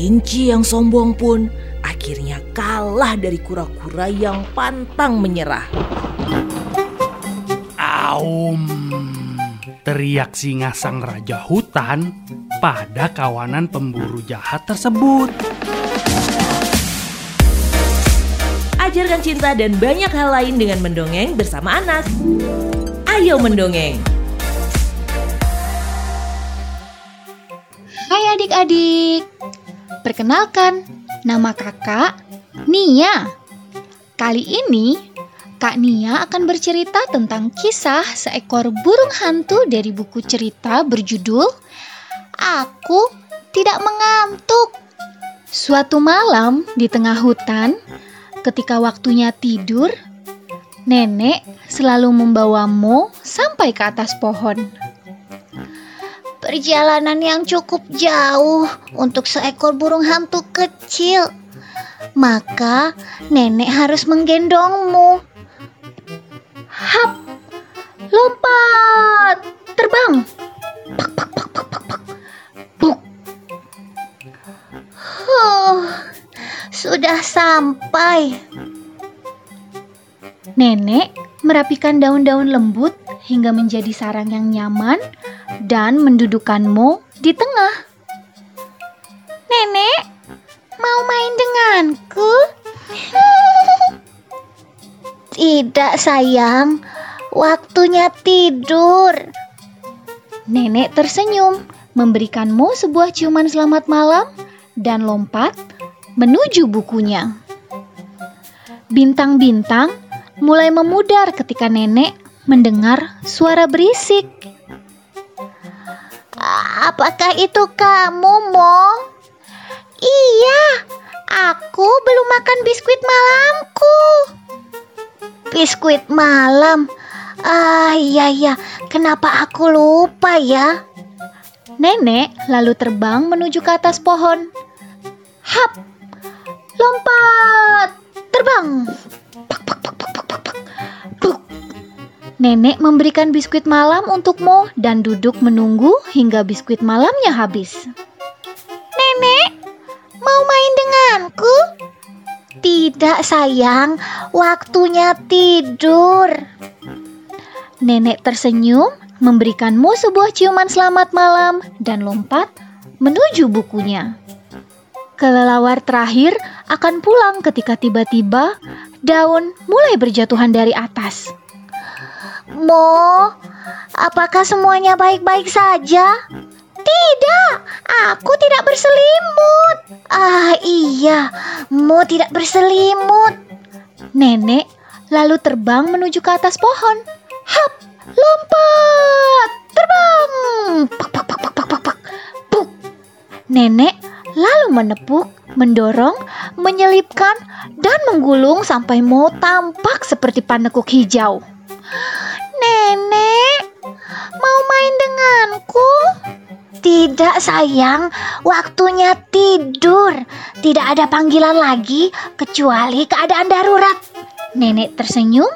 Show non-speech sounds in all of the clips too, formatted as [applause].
Kelinci yang sombong pun akhirnya kalah dari kura-kura yang pantang menyerah. Aum, teriak singa sang raja hutan pada kawanan pemburu jahat tersebut. Ajarkan cinta dan banyak hal lain dengan mendongeng bersama anak. Ayo mendongeng! Hai adik-adik, perkenalkan nama kakak Nia. Kali ini Kak Nia akan bercerita tentang kisah seekor burung hantu dari buku cerita berjudul Aku Tidak Mengantuk. Suatu malam di tengah hutan, ketika waktunya tidur, nenek selalu membawa Mo sampai ke atas pohon. Perjalanan yang cukup jauh untuk seekor burung hantu kecil. Maka nenek harus menggendongmu. Hap! Lompat! Terbang! Pak, pak, pak, pak, pak, pak. Buk! Huh, sudah sampai. Nenek merapikan daun-daun lembut hingga menjadi sarang yang nyaman dan mendudukkan Mo di tengah. Nenek, mau main denganku? [laughs] Tidak, sayang. Waktunya tidur. Nenek tersenyum, memberikan Mo sebuah ciuman selamat malam dan lompat menuju bukunya. Bintang-bintang mulai memudar ketika nenek mendengar suara berisik. Apakah itu kamu, Mo? Iya, aku belum makan biskuit malamku. Biskuit malam? Ah, iya iya. Kenapa aku lupa ya? Nenek lalu terbang menuju ke atas pohon. Hap! Lompat! Terbang! Nenek memberikan biskuit malam untuk Mo dan duduk menunggu hingga biskuit malamnya habis. Nenek, mau main denganku? Tidak, sayang. Waktunya tidur. Nenek tersenyum, memberikan Mo sebuah ciuman selamat malam dan lompat menuju bukunya. Kelelawar terakhir akan pulang ketika tiba-tiba daun mulai berjatuhan dari atas. Mo, apakah semuanya baik-baik saja? Tidak, aku tidak berselimut. Ah, iya, Mo tidak berselimut. Nenek lalu terbang menuju ke atas pohon. Hap, lompat, terbang. Pak, pak, pak, pak, pak, pak, pak. Buk. Nenek lalu menepuk, mendorong, menyelipkan, dan menggulung sampai Mo tampak seperti panekuk hijau. Denganku? Tidak sayang, waktunya tidur. Tidak ada panggilan lagi kecuali keadaan darurat. Nenek tersenyum,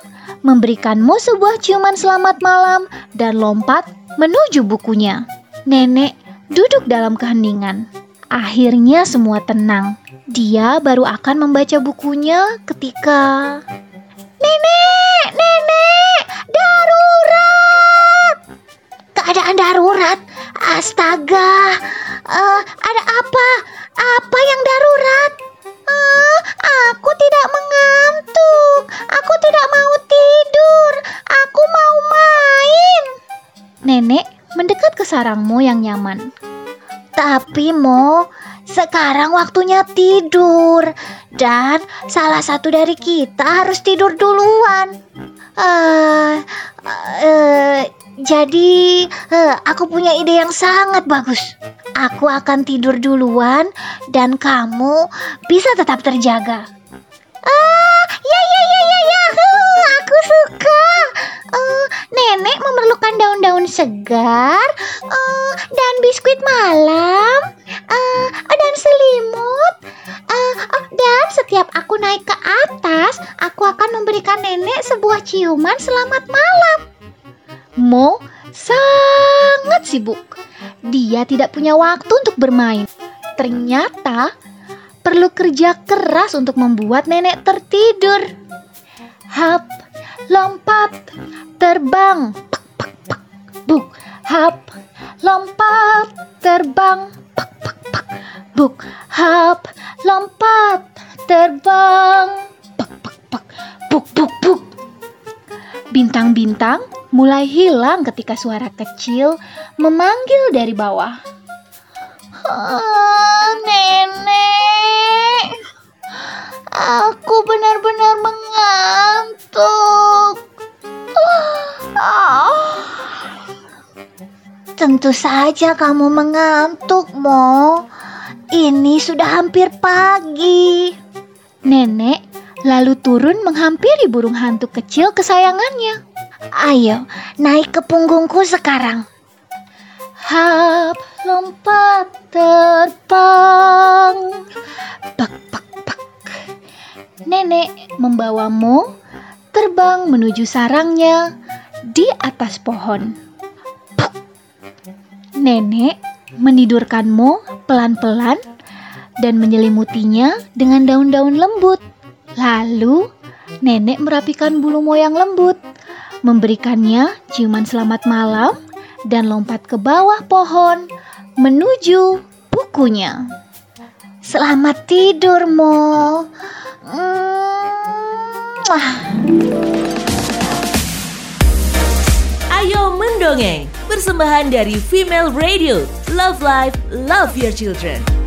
memberikan Mo sebuah ciuman selamat malam dan lompat menuju bukunya. Nenek duduk dalam keheningan. Akhirnya semua tenang. Dia baru akan membaca bukunya ketika Keadaan darurat. Astaga, Eh, ada apa? Apa yang darurat? Eh, aku tidak mengantuk. Aku tidak mau tidur. Aku mau main. Nenek mendekat ke sarangmu yang nyaman. Tapi Mo, sekarang waktunya tidur dan salah satu dari kita harus tidur duluan. Eh, eh, jadi eh, aku punya ide yang sangat bagus. Aku akan tidur duluan dan kamu bisa tetap terjaga. Ah, ya ya ya ya ya, Huh, aku suka. Eh, nenek memerlukan daun-daun segar eh, dan biskuit malam eh, dan selimut. Eh, oh, dan setiap aku naik ke atas, aku akan memberikan nenek sebuah ciuman selamat malam. Mo sangat sibuk. Dia tidak punya waktu untuk bermain. Ternyata perlu kerja keras untuk membuat nenek tertidur. Hap, lompat, terbang. Pak, pak, pak. Buk, hap, lompat, terbang. Pak, pak, pak. Buk, hap, lompat, terbang. Pak, pak, pak. Buk, buk, buk. Bintang-bintang mulai hilang ketika suara kecil memanggil dari bawah. Ah, nenek, aku benar-benar mengantuk. Ah. Tentu saja kamu mengantuk, Mo. Ini sudah hampir pagi. Nenek lalu turun menghampiri burung hantu kecil kesayangannya. Ayo, naik ke punggungku sekarang. Hap, lompat, terbang. Bak, bak, bak. Nenek membawamu terbang menuju sarangnya di atas pohon. Puk. Nenek menidurkanmu pelan-pelan dan menyelimutinya dengan daun-daun lembut. Lalu, nenek merapikan bulu moyang lembut, memberikannya ciuman selamat malam, dan lompat ke bawah pohon menuju bukunya. Selamat tidur, Mo. Ayo mendongeng, persembahan dari Female Radio. Love Life, Love Your Children.